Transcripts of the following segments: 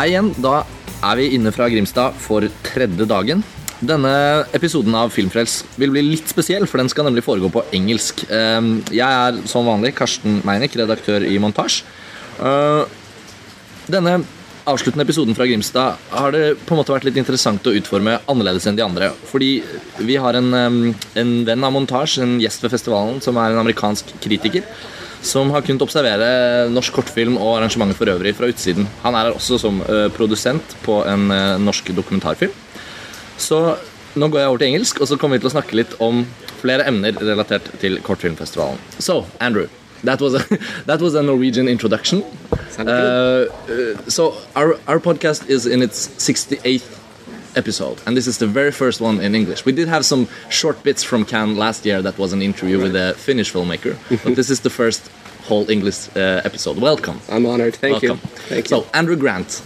Hei igjen. Da er vi inne fra Grimstad for tredje dagen. Denne episoden av Filmfrels vil bli litt spesiell, for den skal nemlig foregå på engelsk. Ehm, Jeg er som vanlig Karsten Meinick, redaktør i Montasj. Eh, Denne avsluttende episoden fra Grimstad har det på en måte vært litt interessant å utforme annerledes enn de andre. Fordi vi har en, en venn av Montasj, en gjest ved festivalen, som er en amerikansk kritiker. Som har kunnet observere norsk kortfilm og arrangementet for øvrig fra utsiden. Han er her også som eh, produsent på en eh, norsk dokumentarfilm. Så nå går jeg over til engelsk, og så kommer vi til å snakke litt om flere emner relatert til kortfilmfestivalen. So, Andrew, that was a, that was a Norwegian introduction. Uh, uh, so our, our podcast is in its 68th episode, and this is the very first one in English. We did have some short bits from Cannes last year that was an interview with a Finnish filmmaker, but this is the first whole English uh, episode. Welcome. I'm honored. Thank Welcome. you. Thank you. So, Andrew Grant,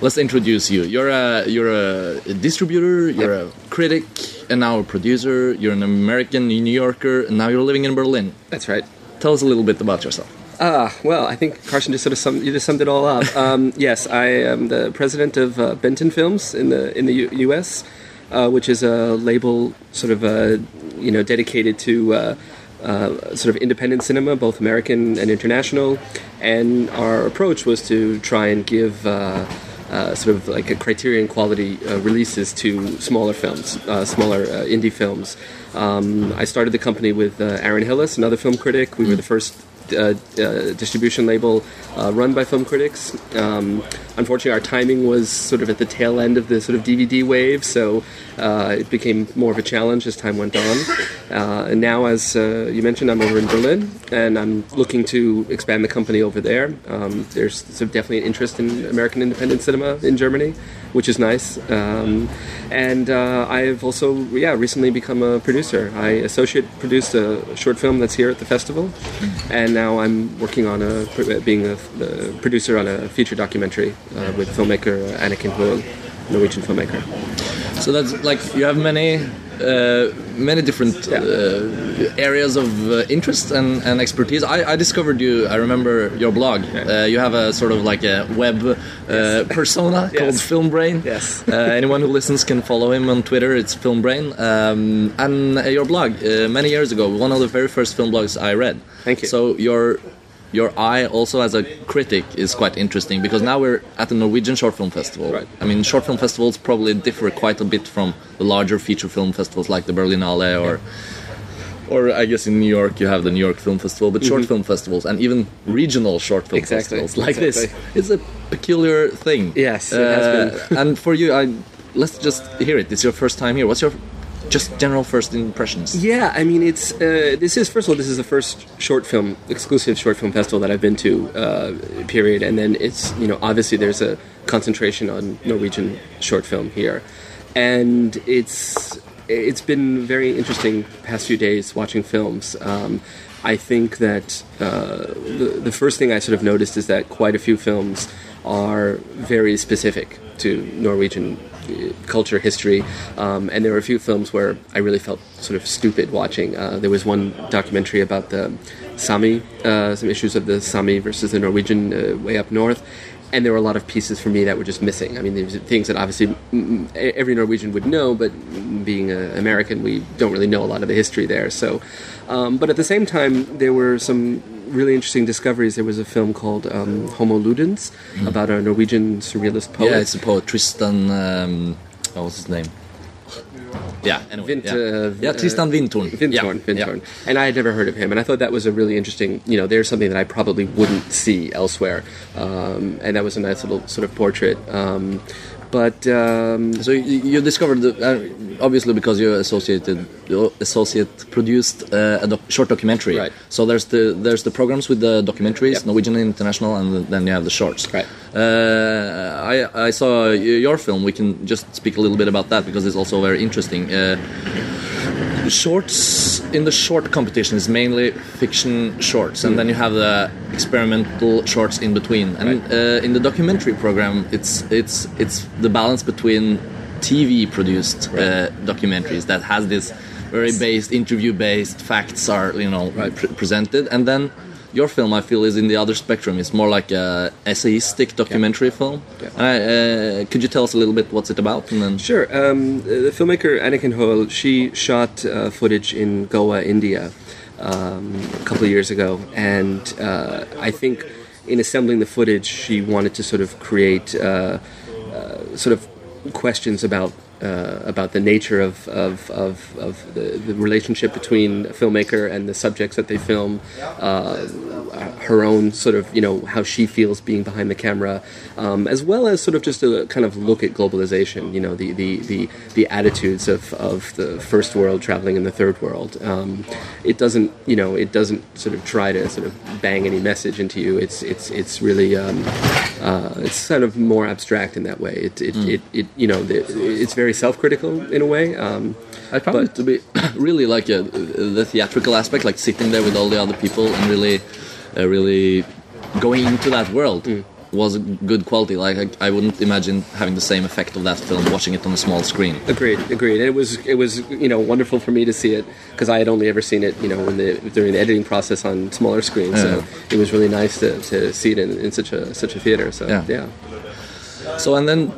let's introduce you. You're a you're a distributor, you're a critic, and now a producer. You're an American New Yorker, and now you're living in Berlin. That's right. Tell us a little bit about yourself. Ah, well, I think Carson just sort of summed, you just summed it all up. Um, yes, I am the president of uh, Benten Films in the in the U- U.S., uh, which is a label sort of uh, you know dedicated to. Uh, uh, sort of independent cinema, both American and international, and our approach was to try and give uh, uh, sort of like a criterion quality uh, releases to smaller films, uh, smaller uh, indie films. Um, I started the company with uh, Aaron Hillis, another film critic. We were the first uh, uh, distribution label uh, run by film critics. Um, unfortunately, our timing was sort of at the tail end of the sort of DVD wave, so uh, it became more of a challenge as time went on. And now, as you mentioned, I'm over in Berlin, and I'm looking to expand the company over there. Um, there's sort of definitely an interest in American independent cinema in Germany, which is nice. Um, and uh, I've also, yeah, recently become a producer. I associate produced a short film that's here at the festival, and now I'm working on a being a, a producer on a feature documentary uh, with filmmaker Anniken Hoel, Norwegian filmmaker. So that's like you have many uh, many different Yeah. uh, areas of uh, interest and, and expertise. I, I discovered you. I remember your blog. Uh, you have a sort of like a web uh, persona called Yes. Film Brain. Yes. uh, anyone who listens can follow him on Twitter. It's Film Brain. Um, and uh, your blog uh, many years ago, one of the very first film blogs I read. Thank you. So your your eye also as a critic is quite interesting because now we're at the Norwegian Short Film Festival. Right. I mean, short film festivals probably differ quite a bit from the larger feature film festivals like the Berlinale or. Or I guess in New York you have the New York Film Festival, but short film festivals and even regional short film Mm-hmm. Exactly, festivals like this. It's a peculiar thing. Yes, it has Uh, and for you, I let's just hear it. It's your first time here. What's your just general first impressions? Yeah, I mean, it's uh, this is first of all, this is the first short film exclusive short film festival that I've been to. Uh, period, and then it's you know obviously there's a concentration on Norwegian short film here, and it's it's been very interesting past few days watching films. Um, I think that uh, the, the first thing I sort of noticed is that quite a few films are very specific to Norwegian culture, history, um, and there were a few films where I really felt sort of stupid watching. Uh, there was one documentary about the Sami, uh, some issues of the Sami versus the Norwegian uh, way up north, and there were a lot of pieces for me that were just missing. I mean, things that obviously every Norwegian would know, but being an American, we don't really know a lot of the history there. So, um, but at the same time, there were some really interesting discoveries. There was a film called um, Homo Ludens about a Norwegian surrealist poet. Yeah, it's a poet Tristan. Um, what was his name? Yeah, anyway. Vint- yeah. uh, yeah, Tristan Vindtorn. Vindtorn, Yeah, Vindtorn. yeah. And I had never heard of him, and I thought that was a really interesting. You know, there's something that I probably wouldn't see elsewhere, um, and that was a nice little sort of portrait. Um, but um, So you, you discovered, the, uh, obviously, because you associated, associate produced uh, a doc, short documentary. Right. So there's the there's the programs with the documentaries, Yep. Norwegian International, and then you have the shorts. Right. Uh, I I saw your film. We can just speak a little bit about that because it's also very interesting. Shorts in the short competition is mainly fiction shorts, and then you have the experimental shorts in between. And uh, in the documentary program, it's it's it's the balance between TV produced uh, documentaries that has this very based interview based facts are you know pre- presented, and then your film, I feel, is in the other spectrum. It's more like a essayistic documentary film. Yeah. Uh, uh, could you tell us a little bit what's it about? And then Sure. Um, the filmmaker Anniken Hoel, she shot uh, footage in Goa, India, um, a couple of years ago, and uh, I think in assembling the footage, she wanted to sort of create uh, uh, sort of questions about. Uh, about the nature of, of, of, of the, the relationship between a filmmaker and the subjects that they film, uh, her own sort of, you know, how she feels being behind the camera, um, as well as sort of just a kind of look at globalization, you know, the, the, the, the attitudes of, of the first world traveling in the third world. Um, it doesn't, you know, it doesn't sort of try to sort of bang any message into you. It's, it's, it's really, um, uh, it's kind of more abstract in that way. It, it, it, it you know, the, it's very self-critical in a way. Um, I found it to be really like a, the theatrical aspect, like sitting there with all the other people and really, uh, really going into that world Mm. Was a good quality. Like I, I wouldn't imagine having the same effect of that film watching it on a small screen. Agreed, agreed. It was it was you know wonderful for me to see it because I had only ever seen it you know in the during the editing process on smaller screens. Yeah. So it was really nice to, to see it in, in such a such a theater. So Yeah. yeah. So and then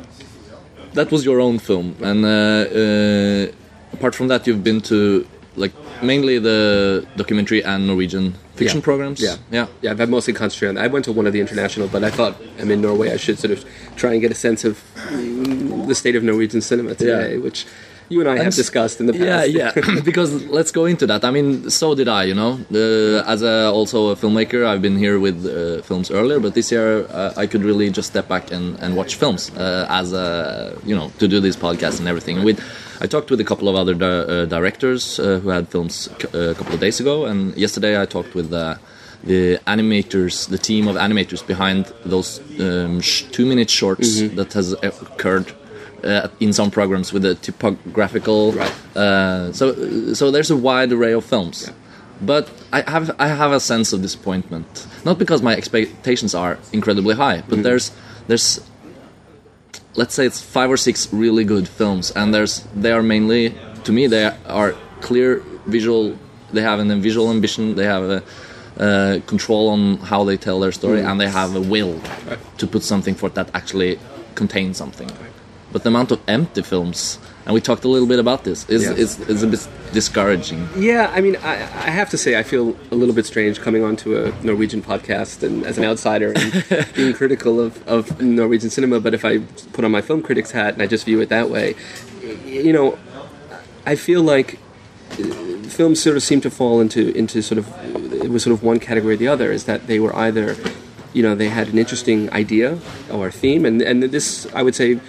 that was your own film, and uh, uh, apart from that, you've been to like mainly the documentary and Norwegian fiction Yeah. programs. Yeah, yeah. yeah. I've mostly concentrated on. I went to one of the international, but I thought I'm in Norway. I should sort of try and get a sense of mm, the state of Norwegian cinema today, Yeah. which you and I have discussed in the past. yeah. Yeah. because let's go into that. I mean, so did I. You know, uh, as a, also a filmmaker, I've been here with uh, films earlier, but this year uh, I could really just step back and, and watch films uh, as a you know to do this podcast and everything. With I talked with a couple of other di- uh, directors uh, who had films c- uh, a couple of days ago, and yesterday I talked with. Uh, the animators, the team of animators behind those um, sh- two-minute shorts that has occurred uh, in some programs with the typographical. Right. Uh, so, so there's a wide array of films, but I have I have a sense of disappointment. Not because my expectations are incredibly high, but there's there's let's say it's five or six really good films, and there's they are mainly to me they are clear visual. They have an visual ambition. They have a uh, control on how they tell their story, and they have a will to put something forth that actually contains something. But the amount of empty films, and we talked a little bit about this, is Yes. is, is a bit discouraging. Yeah, I mean, I, I have to say, I feel a little bit strange coming onto a Norwegian podcast and as an outsider and being critical of, of Norwegian cinema. But if I put on my film critic's hat and I just view it that way, you know, I feel like uh, films sort of seem to fall into into sort of it was sort of one category or the other. Is that they were either, you know, they had an interesting idea or theme, and and this I would say,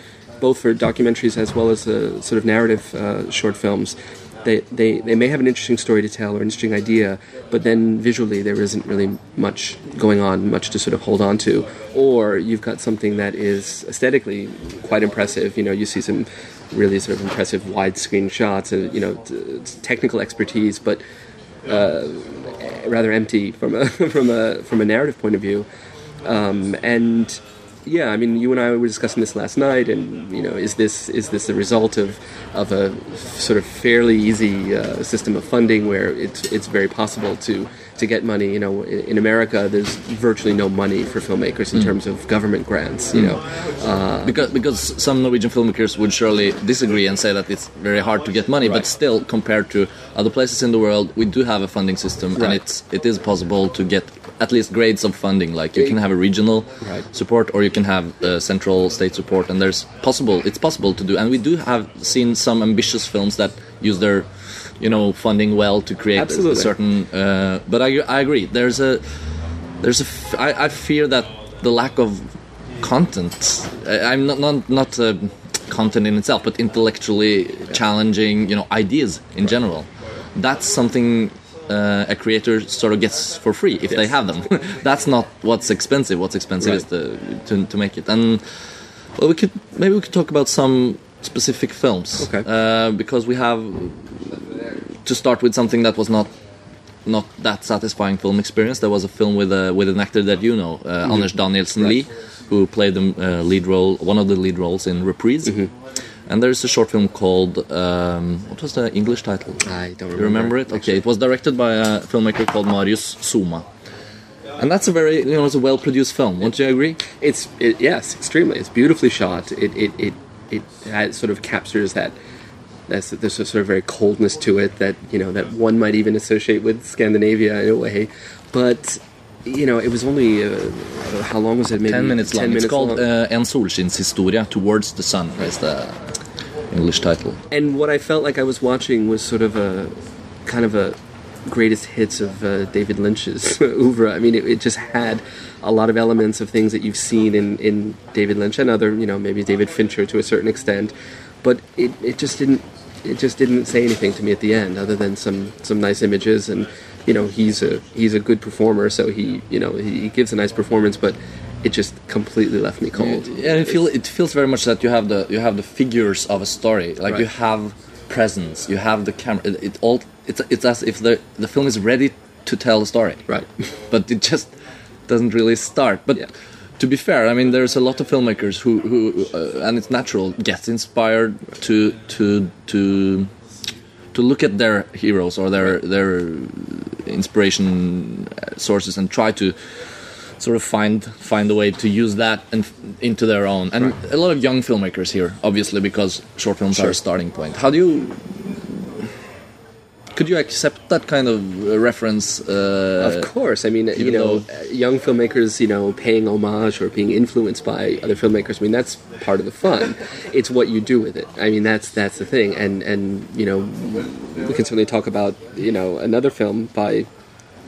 both for documentaries as well as uh, sort of narrative uh, short films. They, they, they may have an interesting story to tell or an interesting idea, but then visually there isn't really much going on, much to sort of hold on to. Or you've got something that is aesthetically quite impressive. You know, you see some really sort of impressive widescreen shots and, you know, t- technical expertise, but uh, rather empty from a, from, a, from a narrative point of view. Um, and yeah, I mean, you and I were discussing this last night, and you know, is this is this a result of of a sort of fairly easy uh, system of funding where it's it's very possible to to get money? You know, in, in America, there's virtually no money for filmmakers in terms of government grants. You know, uh, Because because some Norwegian filmmakers would surely disagree and say that it's very hard to get money, but still, compared to other places in the world, we do have a funding system, and it's it is possible to get at least grades of funding. Like you can have a regional Right. support, or you can have uh, central state support, and there's possible it's possible to do. And we do have seen some ambitious films that use their you know funding well to create a- a Absolutely. certain. Uh, but I I agree. There's a there's a f- I, I fear that the lack of content I, i'm not not, not uh, content in itself but intellectually challenging you know ideas in general that's something uh, a creator sort of gets for free if they have them. That's not what's expensive. What's expensive is the, to, to make it. And well we could maybe we could talk about some specific films. Okay. uh, because we have to start with something that was not not that satisfying film experience. There was a film with a with an actor that you know, uh, Anders Danielsen Lie, who played the uh, lead role, one of the lead roles in Reprise. And there's a short film called um, what was the English title? I don't You remember it? Okay, it was directed by a filmmaker called Marius Suma. And that's a very, you know, it's a well-produced film. Won't you agree? It's it, yes, extremely. It's beautifully shot. It it it it has, sort of captures that. That's, there's a sort of very coldness to it that you know that one might even associate with Scandinavia in a way, but you know it was only uh, how long was it? Maybe Ten minutes long. 10 it's called long. uh, En Towards the Sun, is the English title. and what I felt like I was watching was sort of a kind of a greatest hits of uh, David Lynch's oeuvre. I mean, it, it just had a lot of elements of things that you've seen in, in David Lynch and other, you know, maybe David Fincher to a certain extent, but it, it just didn't it just didn't say anything to me at the end, other than some some nice images and you know he's a he's a good performer, so he you know he, he gives a nice performance, but it just completely left me cold. Yeah, it feel it feels very much that you have the you have the figures of a story. Like you have presence, you have the camera. It, it all it's it's as if the the film is ready to tell a story. Right. But it just doesn't really start. But Yeah. to be fair, I mean, there's a lot of filmmakers who who uh, and it's natural gets inspired to to to to look at their heroes or their their inspiration sources and try to sort of find find a way to use that and into their own and a lot of young filmmakers here obviously because short films are a starting point how do you could you accept that kind of uh, reference uh, Of course, I mean, you know, uh, young filmmakers, you know, paying homage or being influenced by other filmmakers. I mean, that's part of the fun. it's what you do with it. I mean, that's that's the thing. And and you know, we can certainly talk about you know another film by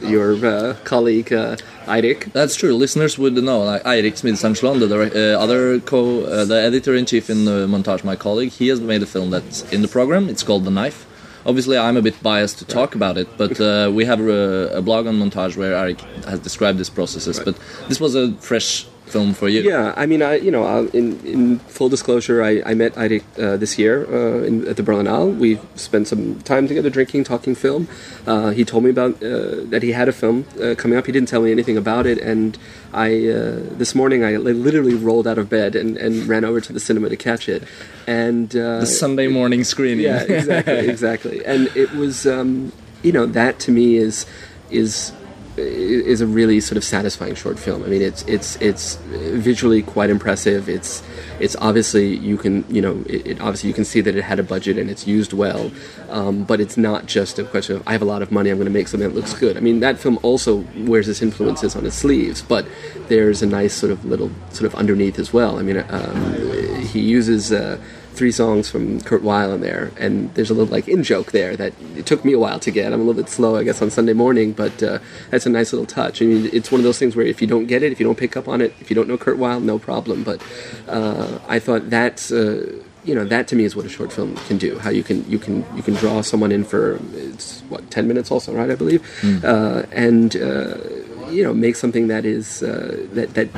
your uh, colleague uh, Eirik. That's true. Listeners would know. Like Eirik Smidesang Slåen, the direct- uh, other co, uh, the editor in chief in the montage, my colleague, he has made a film that's in the program. It's called The Knife. Obviously, I'm a bit biased to talk about it, but uh, we have a, a blog on montage where Eirik has described these processes. But this was a fresh film for you. Yeah, I mean, I you know, uh, in in full disclosure, I, I met Eirik uh, this year uh, in, at the Berlinale. We spent some time together drinking, talking film. Uh, he told me about uh, that he had a film uh, coming up. He didn't tell me anything about it, and I uh, this morning I literally rolled out of bed and, and ran over to the cinema to catch it. And uh, The Sunday morning screening. yeah, exactly, exactly. And it was, um, you know, that to me is is is a really sort of satisfying short film. I mean, it's it's it's visually quite impressive. It's it's obviously you can you know it, it obviously you can see that it had a budget and it's used well, um, but it's not just a question of I have a lot of money. I'm going to make something that looks good. I mean, that film also wears its influences on its sleeves, but there's a nice sort of little sort of underneath as well. I mean, um, he uses. Uh, three songs from Kurt Weill in there, and there's a little like in joke there that it took me a while to get. I'm a little bit slow, I guess, on Sunday morning, but uh, that's a nice little touch. I mean, it's one of those things where if you don't get it, if you don't pick up on it, if you don't know Kurt Weill, no problem. But uh, I thought that's. Uh, you know that to me is what a short film can do. How you can you can you can draw someone in for it's what ten minutes also, right? I believe, uh, and uh, you know make something that is uh, that that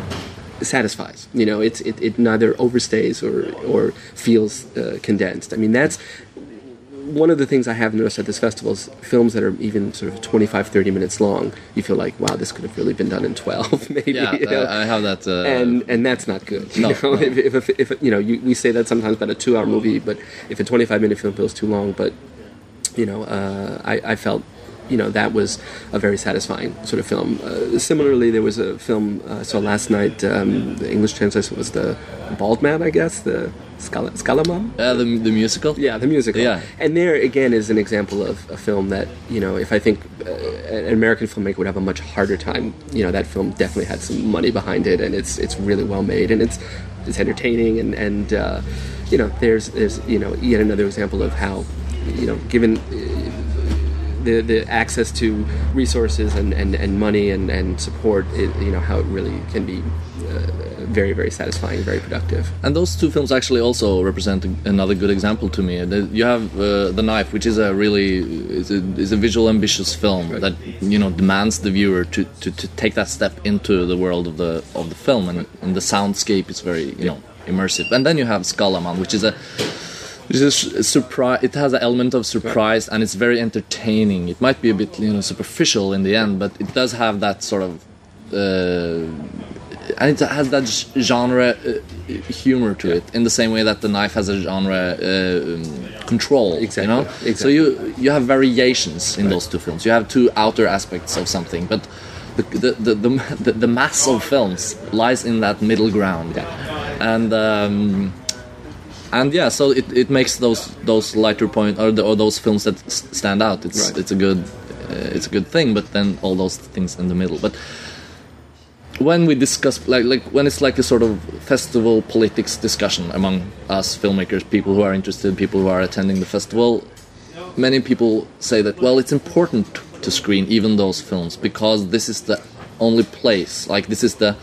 satisfies. You know, it's it, it neither overstays or or feels uh, condensed. I mean, that's one of the things I have noticed at this festival is films that are even sort of 25, 30 minutes long. You feel like, wow, this could have really been done in 12, maybe. Yeah, you know? I have that. Uh, and and that's not good. You No, know? no. If, if, if, if you know, you, we say that sometimes about a two-hour movie, but if a 25-minute film feels too long, but you know, uh, I, I felt, you know, that was a very satisfying sort of film. Uh, similarly, there was a film uh, I saw last night. Um, the English translation was the Bald Man, I guess, the Scala, Skallamann. uh, the, the musical. Yeah, the musical. Yeah. And there again is an example of a film that you know, if I think uh, an American filmmaker would have a much harder time, you know, that film definitely had some money behind it, and it's it's really well made, and it's it's entertaining, and and uh, you know, there's there's you know yet another example of how you know, given. The, the access to resources and, and, and money and, and support, it, you know, how it really can be uh, very, very satisfying, very productive. And those two films actually also represent another good example to me. You have uh, The Knife, which is a really is a, is a visual ambitious film that you know demands the viewer to, to, to take that step into the world of the of the film, and, and the soundscape is very you know immersive. And then you have Skallamann, which is a is surprise. It has an element of surprise, and it's very entertaining. It might be a bit you know superficial in the end, but it does have that sort of. Uh, and it has that genre uh, humor to it in the same way that the knife has a genre uh, control Exactly, you know exactly. so you you have variations in those two films you have two outer aspects of something but the the, the, the, the, the mass of films lies in that middle ground, and. Um, and yeah, so it, it makes those those lighter point or, the, or those films that s- stand out. It's Right. it's a good uh, it's a good thing. But then all those things in the middle. But when we discuss like like when it's like a sort of festival politics discussion among us filmmakers, people who are interested, people who are attending the festival, many people say that well, it's important to screen even those films because this is the only place, like this is the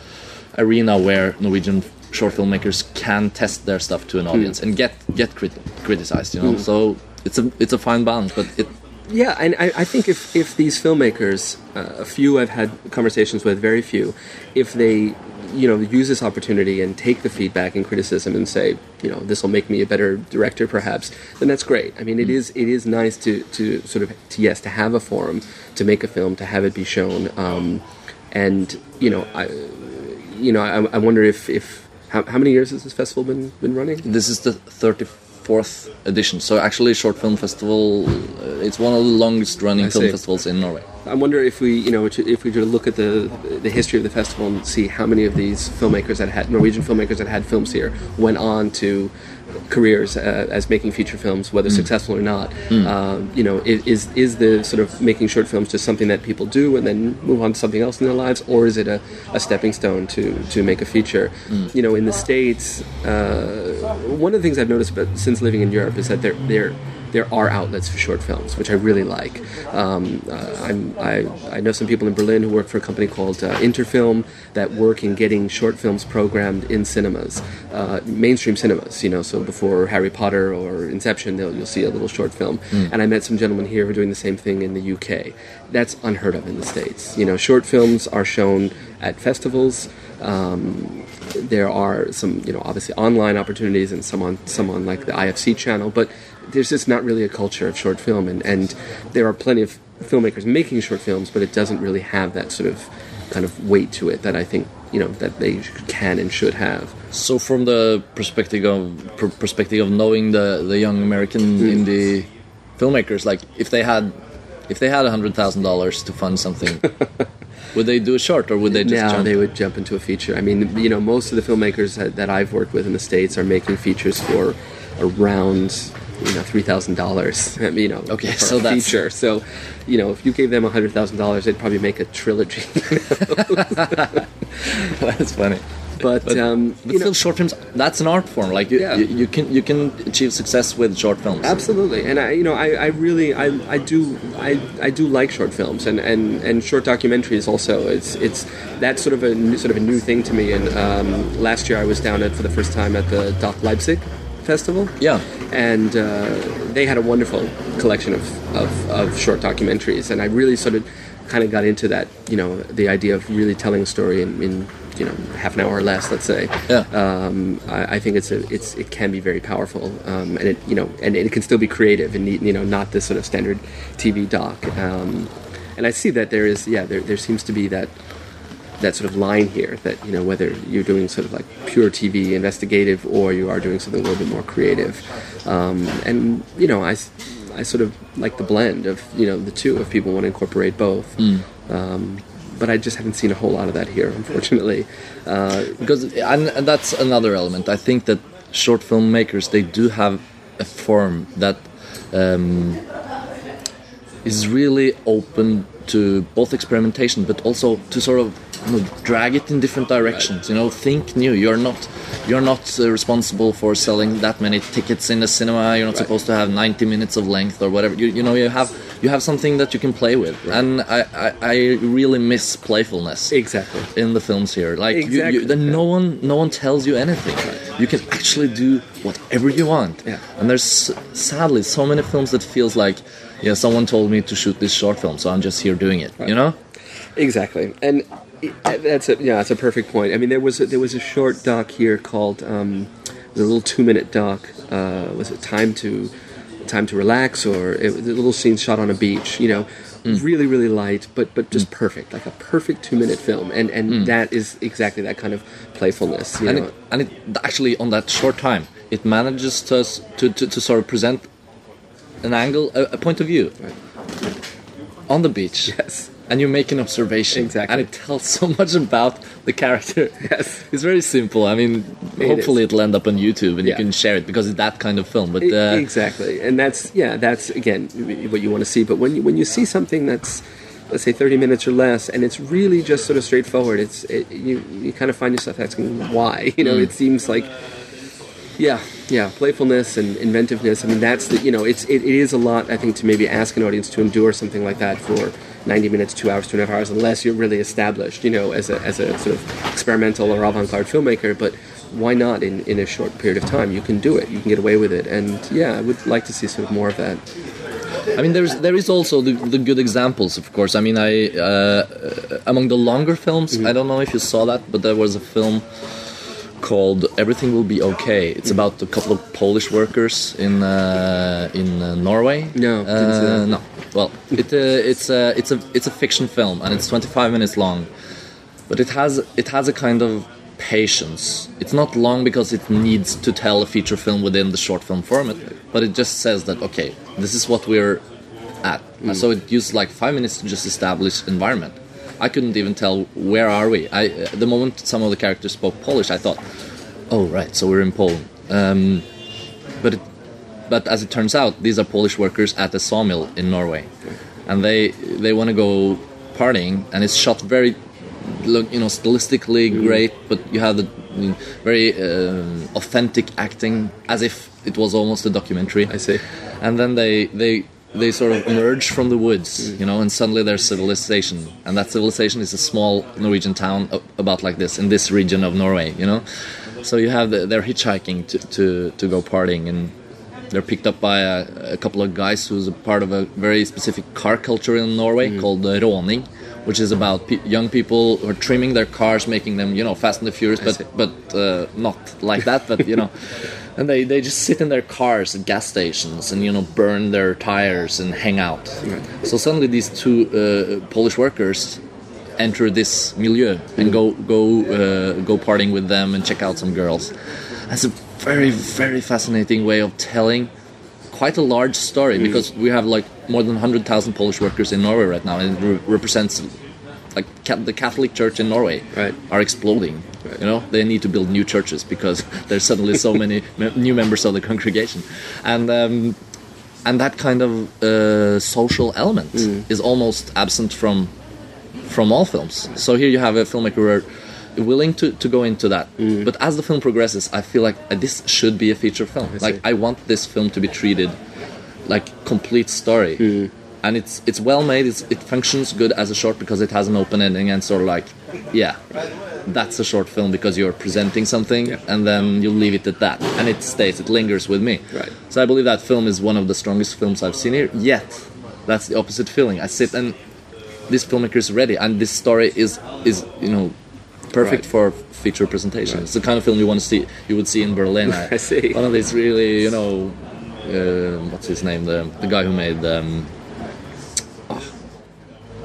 arena where Norwegian short filmmakers can test their stuff to an audience and get get crit- criticized. You know, so it's a it's a fine balance, but it Yeah, and I, I think if, if these filmmakers, uh, a few I've had conversations with, very few, if they, you know, use this opportunity and take the feedback and criticism and say, you know, this will make me a better director, perhaps, then that's great. I mean, it is it is nice to, to sort of to, yes to have a forum to make a film to have it be shown, um, and you know, I, you know, I, I wonder if if how, how many years has this festival been been running? This is the 34th edition. So actually, Short Film Festival, uh, it's one of the longest running film festivals in Norway. I wonder if we, you know, if we were to look at the the history of the festival and see how many of these filmmakers that had Norwegian filmmakers that had films here went on to careers uh, as making feature films, whether successful or not. Um, you know, is is the sort of making short films just something that people do and then move on to something else in their lives, or is it a, a stepping stone to to make a feature? You know, in the states, uh, one of the things I've noticed about since living in Europe is that they're they're there are outlets for short films, which I really like. Um, uh, I'm, I, I know some people in Berlin who work for a company called uh, Interfilm that work in getting short films programmed in cinemas, uh, mainstream cinemas. You know, so before Harry Potter or Inception, they'll, you'll see a little short film. And I met some gentlemen here who are doing the same thing in the UK. That's unheard of in the states. You know, short films are shown at festivals. Um, there are some, you know, obviously online opportunities and some on some on like the IFC channel, but there's just not really a culture of short film, and, and there are plenty of filmmakers making short films, but it doesn't really have that sort of kind of weight to it that I think you know that they can and should have. So, from the perspective of per- perspective of knowing the the young American mm. indie filmmakers, like if they had if they had a hundred thousand dollars to fund something, would they do a short or would they just jump? they would jump into a feature. I mean, you know, most of the filmmakers that, that I've worked with in the states are making features for around you know three thousand dollars. You know, Okay, so a that's- feature. So, you know, if you gave them a hundred thousand dollars, they'd probably make a trilogy. That's funny. but But, um, but you still, know, short films that's an art form. Like you, Yeah. you, you can you can achieve success with short films. Absolutely, and I, you know, I, I really, I, I do, I, I do like short films and, and, and short documentaries. Also, it's it's that's sort of a new, sort of a new thing to me. And um, last year, I was down at for the first time at the DOK Leipzig festival. Yeah. and uh, they had a wonderful collection of, of, of short documentaries, and I really sort of kind of got into that. You know, the idea of really telling a story in. in you know, half an hour or less, let's say. Yeah. Um, I, I think it's a, it's, it can be very powerful, um, and it, you know, and it can still be creative and you know, not this sort of standard TV doc. Um, and I see that there is, yeah, there, there seems to be that that sort of line here that you know whether you're doing sort of like pure TV investigative or you are doing something a little bit more creative, um, and you know I, I sort of like the blend of you know the two if people want to incorporate both. Um, but I just haven't seen a whole lot of that here, unfortunately. Uh, because and, and that's another element. I think that short filmmakers they do have a form that um, is really open to both experimentation, but also to sort of you know, drag it in different directions. You know, think new. You're not you're not uh, responsible for selling that many tickets in the cinema. You're not supposed to have 90 minutes of length or whatever. You, you know, you have you have something that you can play with, and I, I, I really miss playfulness exactly. in the films here. Like you, Exactly, you, then yeah. no one no one tells you anything. You can actually do whatever you want. Yeah. And there's sadly so many films that feels like yeah someone told me to shoot this short film, so I'm just here doing it. You know? Exactly, and that's a yeah, that's a perfect point. I mean, there was a, there was a short doc here called um, the little two minute doc. Uh, was it time to time to relax or it, was a little scene shot on a beach? You know, really really light, but but just perfect, like a perfect two minute film. And and that is exactly that kind of playfulness. You And know, it, and it actually on that short time it manages to to, to, to sort of present an angle, a, a point of view on the beach. yes, and you make an observation. Exactly. And it tells so much about the character. Yes. It's very simple. I mean, It hopefully is. it'll end up on YouTube and Yeah. you can share it because it's that kind of film. But uh, exactly, and that's yeah, that's again what you want to see. But when you when you see something that's let's say 30 minutes or less, and it's really just sort of straightforward, it's it, you you kind of find yourself asking why. You know, Mm. it seems like yeah, yeah, playfulness and inventiveness. I mean, that's the you know, it's it, it is a lot. I think to maybe ask an audience to endure something like that for 90 minutes, two hours, two and a half hours, unless you're really established, you know, as a as a sort of experimental or avant-garde filmmaker. But why not in in a short period of time? You can do it. You can get away with it. And yeah, I would like to see sort of more of that. I mean, there's there is also the, the good examples, of course. I mean, I uh, among the longer films, Mm-hmm. I don't know if you saw that, but there was a film called "Everything Will Be Okay." It's Mm-hmm. about a couple of Polish workers in uh, in uh, Norway. No, uh, no. Well, it, uh, it's a it's a it's a fiction film, and it's 25 minutes long, but it has it has a kind of patience. It's not long because it needs to tell a feature film within the short film format, but it just says that okay, this is what we're at. Mm. So it used like five minutes to just establish environment. I couldn't even tell where are we. I the moment some of the characters spoke Polish, I thought, oh right, so we're in Poland. Um, but it, but as it turns out, these are Polish workers at a sawmill in Norway, and they they want to go partying, and it's shot very, look, you know, stylistically great, but you have the mm, very um, authentic acting, as if it was almost a documentary. I see. And then they they they sort of emerge from the woods, you know, and suddenly there's civilization, and that civilization is a small Norwegian town about like this in this region of Norway, you know. So you have the, they're hitchhiking to, to to go partying, and they're picked up by a, a couple of guys who's a part of a very specific car culture in Norway called uh, råning, which is about pe- young people who are trimming their cars, making them, you know, Fast and the Furious, but but uh, not like that, but you know, and they they just sit in their cars at gas stations and you know burn their tires and hang out. So suddenly these two uh, Polish workers enter this milieu and go go uh, go partying with them and check out some girls. That's a very very fascinating way of telling quite a large story because we have like more than 100,000 Polish workers in Norway right now and it re- represents like the Catholic Church in Norway Right. are exploding. You know, they need to build new churches because there's suddenly so many me- new members of the congregation, and um, and that kind of uh, social element is almost absent from from all films. So here you have a filmmaker willing to, to go into that. But as the film progresses, I feel like this should be a feature film. I like. I want this film to be treated like complete story. Hmm. And it's it's well made. It's, it functions good as a short because it has an open ending and sort of like, yeah, that's a short film because you're presenting something Yeah. and then you leave it at that, and it stays. It lingers with me. Right. So I believe that film is one of the strongest films I've seen here. Yet, that's the opposite feeling. I sit and this filmmaker is ready, and this story is is you know perfect Right. for feature presentation. It's the kind of film you want to see. You would see in Berlin. I see. One of these really you know uh, what's his name the the guy who made um, oh,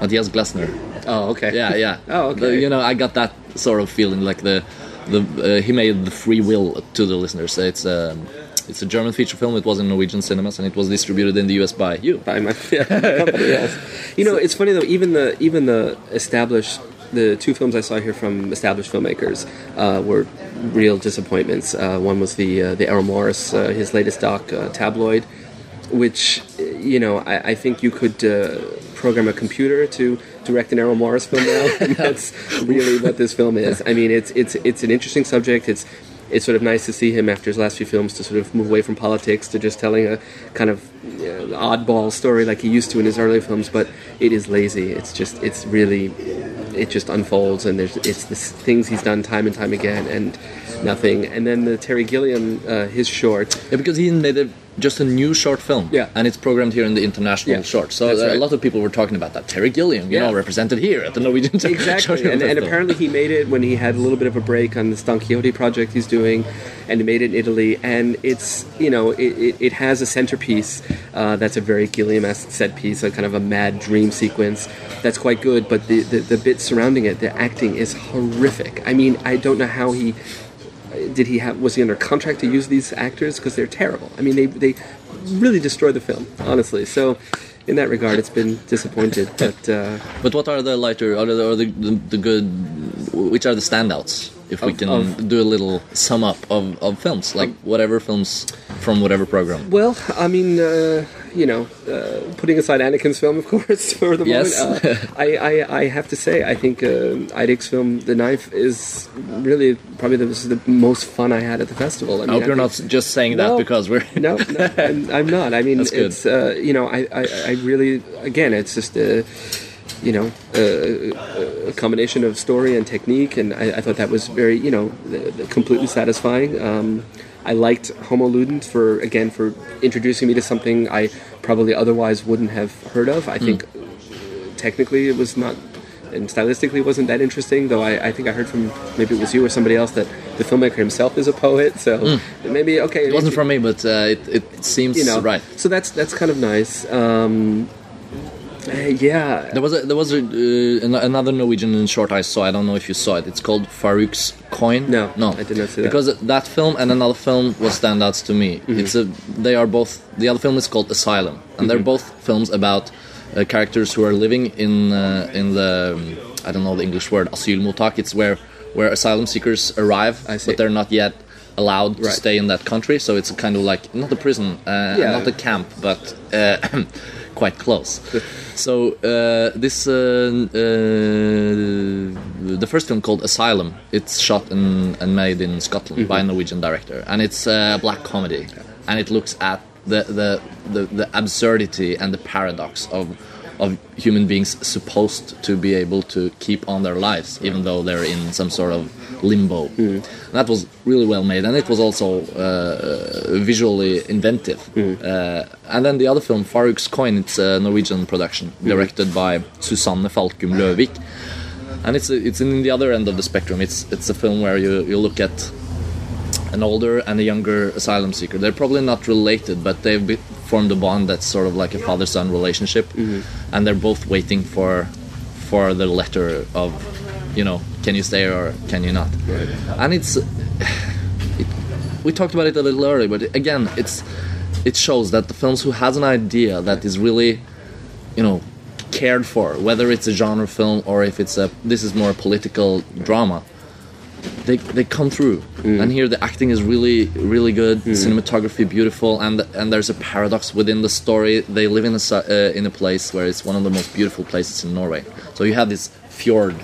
Matthias Glasner. Oh, okay. Yeah, yeah. Oh, okay. The- you know, I got that sort of feeling like the the uh, he made the free will to the listeners. It's um, it's a German feature film. It was in Norwegian cinemas and it was distributed in the U.S. by you. by my, yeah, company, yes. You know, it's funny though. Even the even the established the two films I saw here from established filmmakers uh, were real disappointments. Uh, one was the uh, the Errol Morris, uh, his latest doc, uh, Tabloid, which you know I, I think you could uh, program a computer to direct an Errol Morris film now. that's really what this film is. I mean, it's it's it's an interesting subject. It's it's sort of nice to see him after his last few films to sort of move away from politics to just telling a kind of oddball story like he used to in his early films. But it is lazy. It's just it's really it just unfolds and there's it's the things he's done time and time again. And nothing. And then the Terry Gilliam uh, his short. Yeah, because he made a, just a new short film. Yeah. And it's programmed here in the international Yeah, short. So uh, right. a lot of people were talking about that. Terry Gilliam, you Yeah. know, represented here at the Norwegian Exactly, and, and apparently he made it when he had a little bit of a break on this Don Quixote project he's doing, and he made it in Italy. And it's you know it, it, it has a centerpiece uh, that's a very Gilliam-esque set piece, a kind of a mad dream sequence that's quite good. But the, the the bit surrounding it, the acting is horrific. I mean, I don't know how he did he have was he under contract to use these actors because they're terrible. I mean, they they really destroy the film, honestly. So in that regard, it's been disappointed. But uh, But what are the lighter, or the, or the, the, the good, which are the standouts? If we can of- do a little sum up of, of films, like whatever films from whatever program. well, I mean, uh, you know, uh, putting aside Anniken's film, of course, for the Yes. moment, uh, I, I, I have to say, I think uh, Eirik's film, The Knife, is really probably the, this is the most fun I had at the festival. I hope you're not just saying that No. because we're. no, no I'm, I'm not. I mean, it's uh, you know, I, I, I really again, it's just a you know a, a combination of story and technique, and I, I thought that was very you know completely satisfying. Um, I liked Homo Ludens for again for introducing me to something I probably otherwise wouldn't have heard of. I think technically it was not. And stylistically it wasn't that interesting, though I, I think I heard from maybe it was you or somebody else that the filmmaker himself is a poet, so maybe okay. It wasn't from me, but uh, it, it seems you know, right. So that's that's kind of nice. Um, uh, yeah, There was a, there was a, uh, another Norwegian in short I saw. I don't know if you saw it. It's called Farouk's Coin. No, no, I did not see that. Because that film and another film was standouts to me. Mm-hmm. It's a they are both. The other film is called Asylum, and Mm-hmm. they're both films about uh, characters who are living in uh, in the um, I don't know the English word asylmottak. It's where where asylum seekers arrive, I see. but they're not yet allowed to stay in that country. So it's kind of like not a prison, uh, Yeah. not a camp, but uh, quite close. So uh, this uh, uh, the first film called Asylum. It's shot and, and made in Scotland by a Norwegian director, and it's a black comedy, and it looks at the the, the, the absurdity and the paradox of of human beings supposed to be able to keep on their lives even though they're in some sort of limbo. And that was really well made, and it was also uh, uh visually inventive. Mm-hmm. Uh, and then the other film, Farouk's Coin, it's a Norwegian production mm-hmm. directed by Susanne Falkum Løvik, and it's it's in the other end of the spectrum. It's it's a film where you you look at an older and a younger asylum seeker. They're probably not related, but they've be- formed a bond that's sort of like a father-son relationship, and they're both waiting for for the letter of, you know, can you stay or can you not? And it's it, we talked about it a little earlier, but again, it's it shows that the films who has an idea that is really, you know, cared for, whether it's a genre film or if it's a this is more a political drama, they they come through. And here the acting is really really good, cinematography beautiful, and and there's a paradox within the story. They live in a uh, in a place where it's one of the most beautiful places in Norway. So you have this fjord,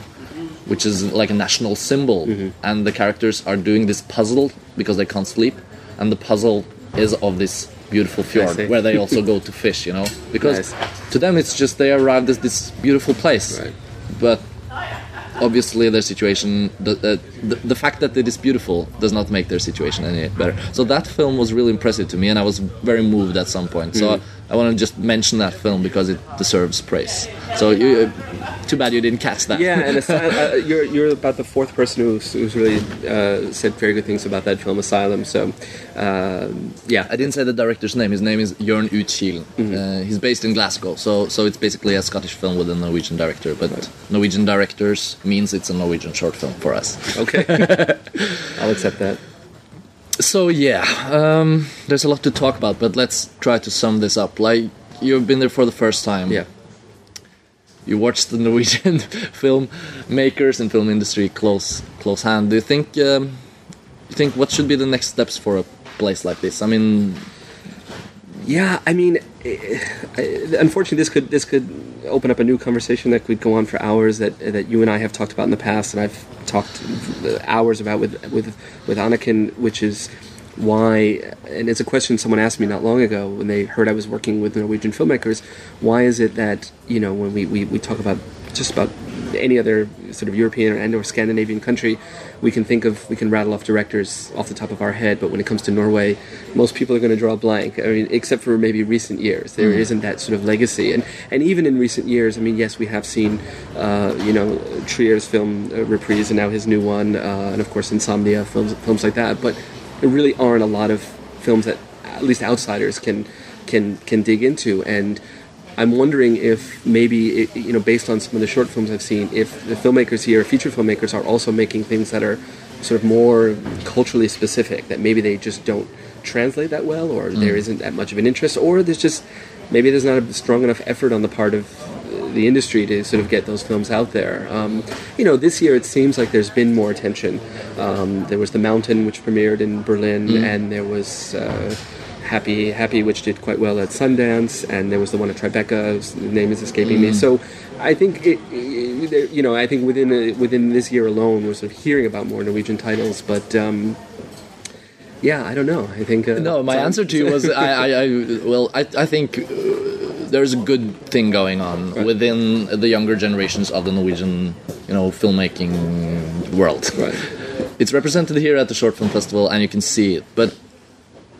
which is like a national symbol, mm-hmm. and the characters are doing this puzzle because they can't sleep, and the puzzle is of this beautiful fjord where they also go to fish. You know, because Nice. to them it's just they arrived at this beautiful place, Right. but obviously their situation the, the, the, the fact that it is beautiful does not make their situation any better so that film was really impressive to me and i was very moved at some point so Mm. I, I want to just mention that film because it deserves praise so you, uh, too bad you didn't catch that yeah, and Asy- uh, you're you're about the fourth person who's, who's really uh, said very good things about that film, Asylum. So, yeah, I didn't say the director's name. His name is Jørn Utkilen. Mm-hmm. Uh, he's based in Glasgow, so so it's basically a Scottish film with a Norwegian director. But Norwegian directors means it's a Norwegian short film for us. okay, I'll accept that. So yeah, um, there's a lot to talk about, but let's try to sum this up. Like you've been there for the first time. Yeah. You watched the Norwegian film makers and film industry close close hand. Do you think um, you think what should be the next steps for a place like this? I mean, Yeah, I mean, eh, eh, unfortunately, this could this could open up a new conversation that could go on for hours. That that you and I have talked about in the past, and I've talked hours about with with with Anniken, which is why. And it's a question someone asked me not long ago when they heard I was working with Norwegian filmmakers. Why is it that you know when we we, we talk about just about any other sort of European and or Scandinavian country, we can think of we can rattle off directors off the top of our head. But when it comes to Norway, most people are going to draw a blank. I mean, except for maybe recent years, there not that sort of legacy. And and even in recent years, I mean, yes, we have seen, uh, you know, Trier's film uh, Reprise and now his new one, uh, and of course Insomnia films films like that. But there really aren't a lot of films that at least outsiders can can can dig into and. I'm wondering if maybe, it, you know, based on some of the short films I've seen, if the filmmakers here, feature filmmakers, are also making things that are sort of more culturally specific that maybe they just don't translate that well, or there isn't that much of an interest, or there's just maybe there's not a strong enough effort on the part of the industry to sort of get those films out there. Um, you know, this year it seems like there's been more attention. Um, there was The Mountain, which premiered in Berlin, and there was. Uh, Happy, Happy, which did quite well at Sundance, and there was the one at Tribeca. whose name is escaping me. So, I think it- you know, I think within a, within this year alone, we're sort of hearing about more Norwegian titles. But um, yeah, I don't know. I think uh, No, my answer to you was I, I, I well, I, I think uh, there's a good thing going on Right. within the younger generations of the Norwegian, you know, filmmaking world. Right. It's represented here at the Short Film Festival, and you can see it. But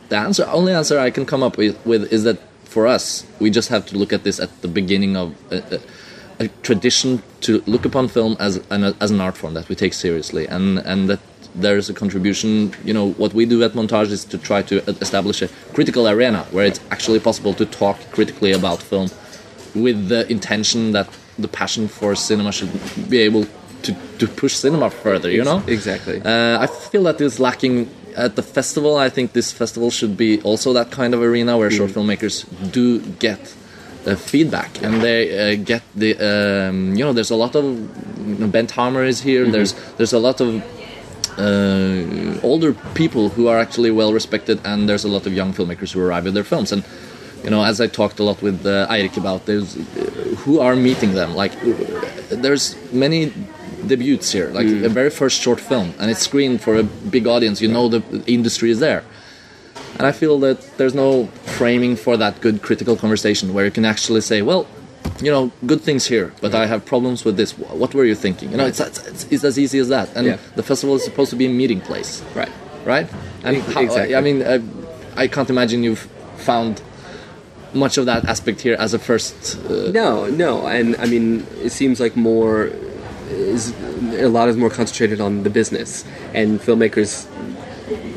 the answer, only answer I can come up with, with is that for us, we just have to look at this at the beginning of a, a, a tradition to look upon film as an as an art form that we take seriously, and and that there is a contribution. You know, what we do at Montage is to try to establish a critical arena where it's actually possible to talk critically about film with the intention that the passion for cinema should be able to, to push cinema further. You know, exactly. uh, I feel that that is lacking at the festival. I think this festival should be also that kind of arena where short filmmakers do get uh, feedback and they uh, get the um, you know there's a lot of you know, Bent Hamer is here. There's there's a lot of uh, older people who are actually well respected, and there's a lot of young filmmakers who arrive with their films. And you know, as I talked a lot with uh, Eirik about, there's uh, who are meeting them. Like, there's many debuts here, like a very first short film, and it's screened for a big audience. You know, the industry is there. And I feel that there's no framing for that good critical conversation where you can actually say, well, you know, good things here, but I have problems with this. What were you thinking? You know, it's, it's, it's as easy as that. And Yeah. the festival is supposed to be a meeting place, right. right? And Ex- how- exactly. I mean, uh, I can't imagine you've found much of that aspect here as a first. Uh, No, no, and I mean, it seems like more is a lot is more concentrated on the business and filmmakers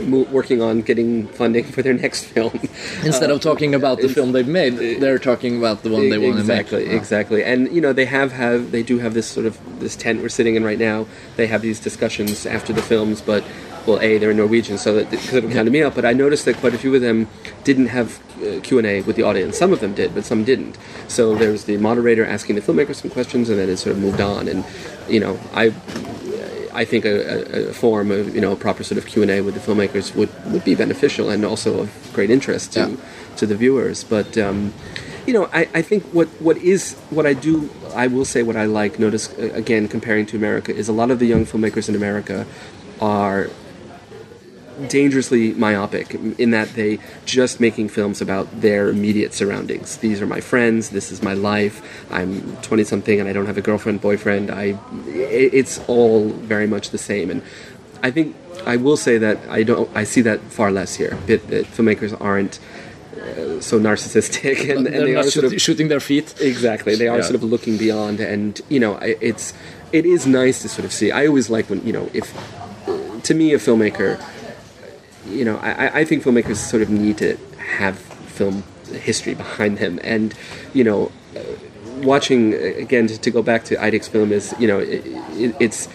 working on getting funding for their next film instead of uh, talking about the film they've made, uh, they're talking about the one they want to make. exactly, exactly. And you know, they have have they do have this sort of this tent we're sitting in right now. They have these discussions after the films, but well, a they're in Norwegian, so that could have counted me out. But I noticed that quite a few of them didn't have uh, Q and A with the audience. Some of them did, but some didn't. So there was the moderator asking the filmmakers some questions, and then it sort of moved on. And you know, I. I think a, a, a form of you know a proper sort of Q and A with the filmmakers would, would be beneficial and also of great interest to Yeah. to the viewers. But um, you know, I, I think what what is what I do, I will say what I like. Notice uh, again, comparing to America, is a lot of the young filmmakers in America are dangerously myopic in that they just making films about their immediate surroundings. These are my friends. This is my life. I'm 20 something and I don't have a girlfriend, boyfriend. I it's all very much the same and I think I will say that I don't I see that far less here. That, that filmmakers aren't uh, so narcissistic and, and They're not sort shoot- of shooting their feet. Exactly, they are Yeah. sort of looking beyond, and you know, it's it is nice to sort of see. I always like when you know, if to me a filmmaker, you know, I, I- think filmmakers sort of need to have film history behind them, and you know, watching again to, to go back to Eirik's film is you know, it, it, it's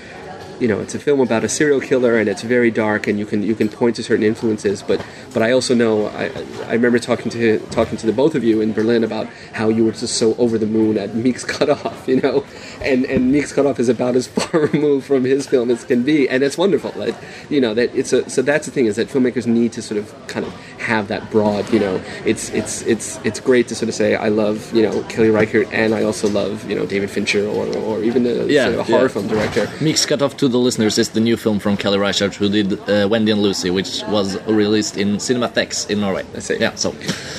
you know, it's a film about a serial killer, and it's very dark, and you can you can point to certain influences. But but I also know I, I remember talking to talking to the both of you in Berlin about how you were just so over the moon at Meek's Cutoff, you know, and and Meek's Cutoff is about as far removed from his film as can be, and it's wonderful. That you know that it's a so that's the thing is that filmmakers need to sort of kind of have that broad, you know, it's it's it's it's great to sort of say I love you know Kelly Reichardt and I also love you know David Fincher or or even a, Yeah, sort of a horror yeah. film director. Meek's Cutoff to the listeners is the new film from Kelly Reichardt who did uh, Wendy and Lucy, which was released in Cinemathex in Norway. I see. Yeah, so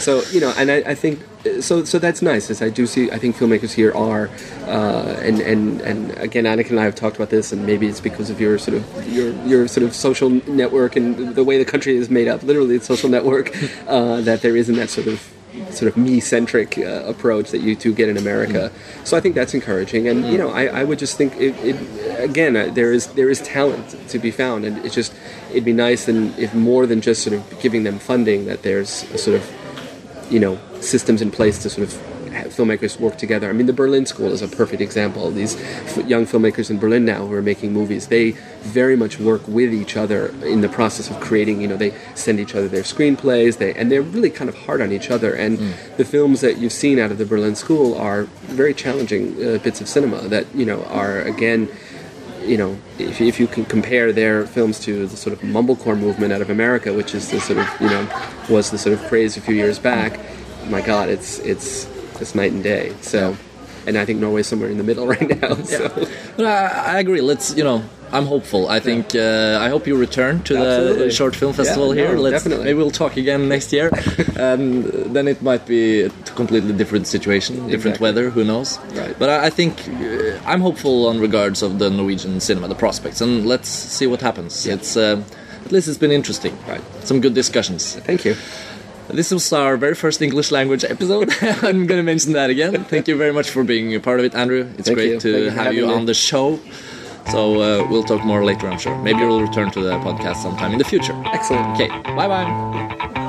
So you know, and I, I think so. So that's nice. As I do see, I think filmmakers here are, uh, and and and again, Anniken and I have talked about this, and maybe it's because of your sort of your your sort of social network and the way the country is made up, literally it's social network, uh, that there isn't that sort of sort of me-centric uh, approach that you two get in America. So I think that's encouraging, and you know, I, I would just think it, it again uh, there is there is talent to be found, and it's just it'd be nice and if more than just sort of giving them funding, that there's a sort of you know systems in place to sort of filmmakers work together. I mean, the Berlin School is a perfect example. These f- young filmmakers in Berlin now who are making movies, they very much work with each other in the process of creating. You know, they send each other their screenplays, they and they're really kind of hard on each other. And the films that you've seen out of the Berlin School are very challenging uh, bits of cinema that you know are again you know, if, if you can compare their films to the sort of mumblecore movement out of America, which is the sort of you know was the sort of craze a few years back, my God, it's it's it's night and day. So, and I think Norway's somewhere in the middle right now. So. But I, I agree. Let's you know. I'm hopeful. I think uh, I hope you return to the Absolutely. short film festival Yeah, here. no, Let's definitely. maybe we'll talk again next year, and then it might be a completely different situation, different Exactly. weather. Who knows? Right. But I, I think uh, I'm hopeful on regards of the Norwegian cinema, the prospects, and let's see what happens. Yeah. It's uh, at least it's been interesting. Right. Some good discussions. Thank you. This was our very first English language episode. I'm going to mention that again. Thank you very much for being a part of it, Andrew. It's Thank great you. to have you me. on the show. So uh, we'll talk more later, I'm sure. Maybe you'll return to the podcast sometime in the future. Excellent. Okay, bye bye.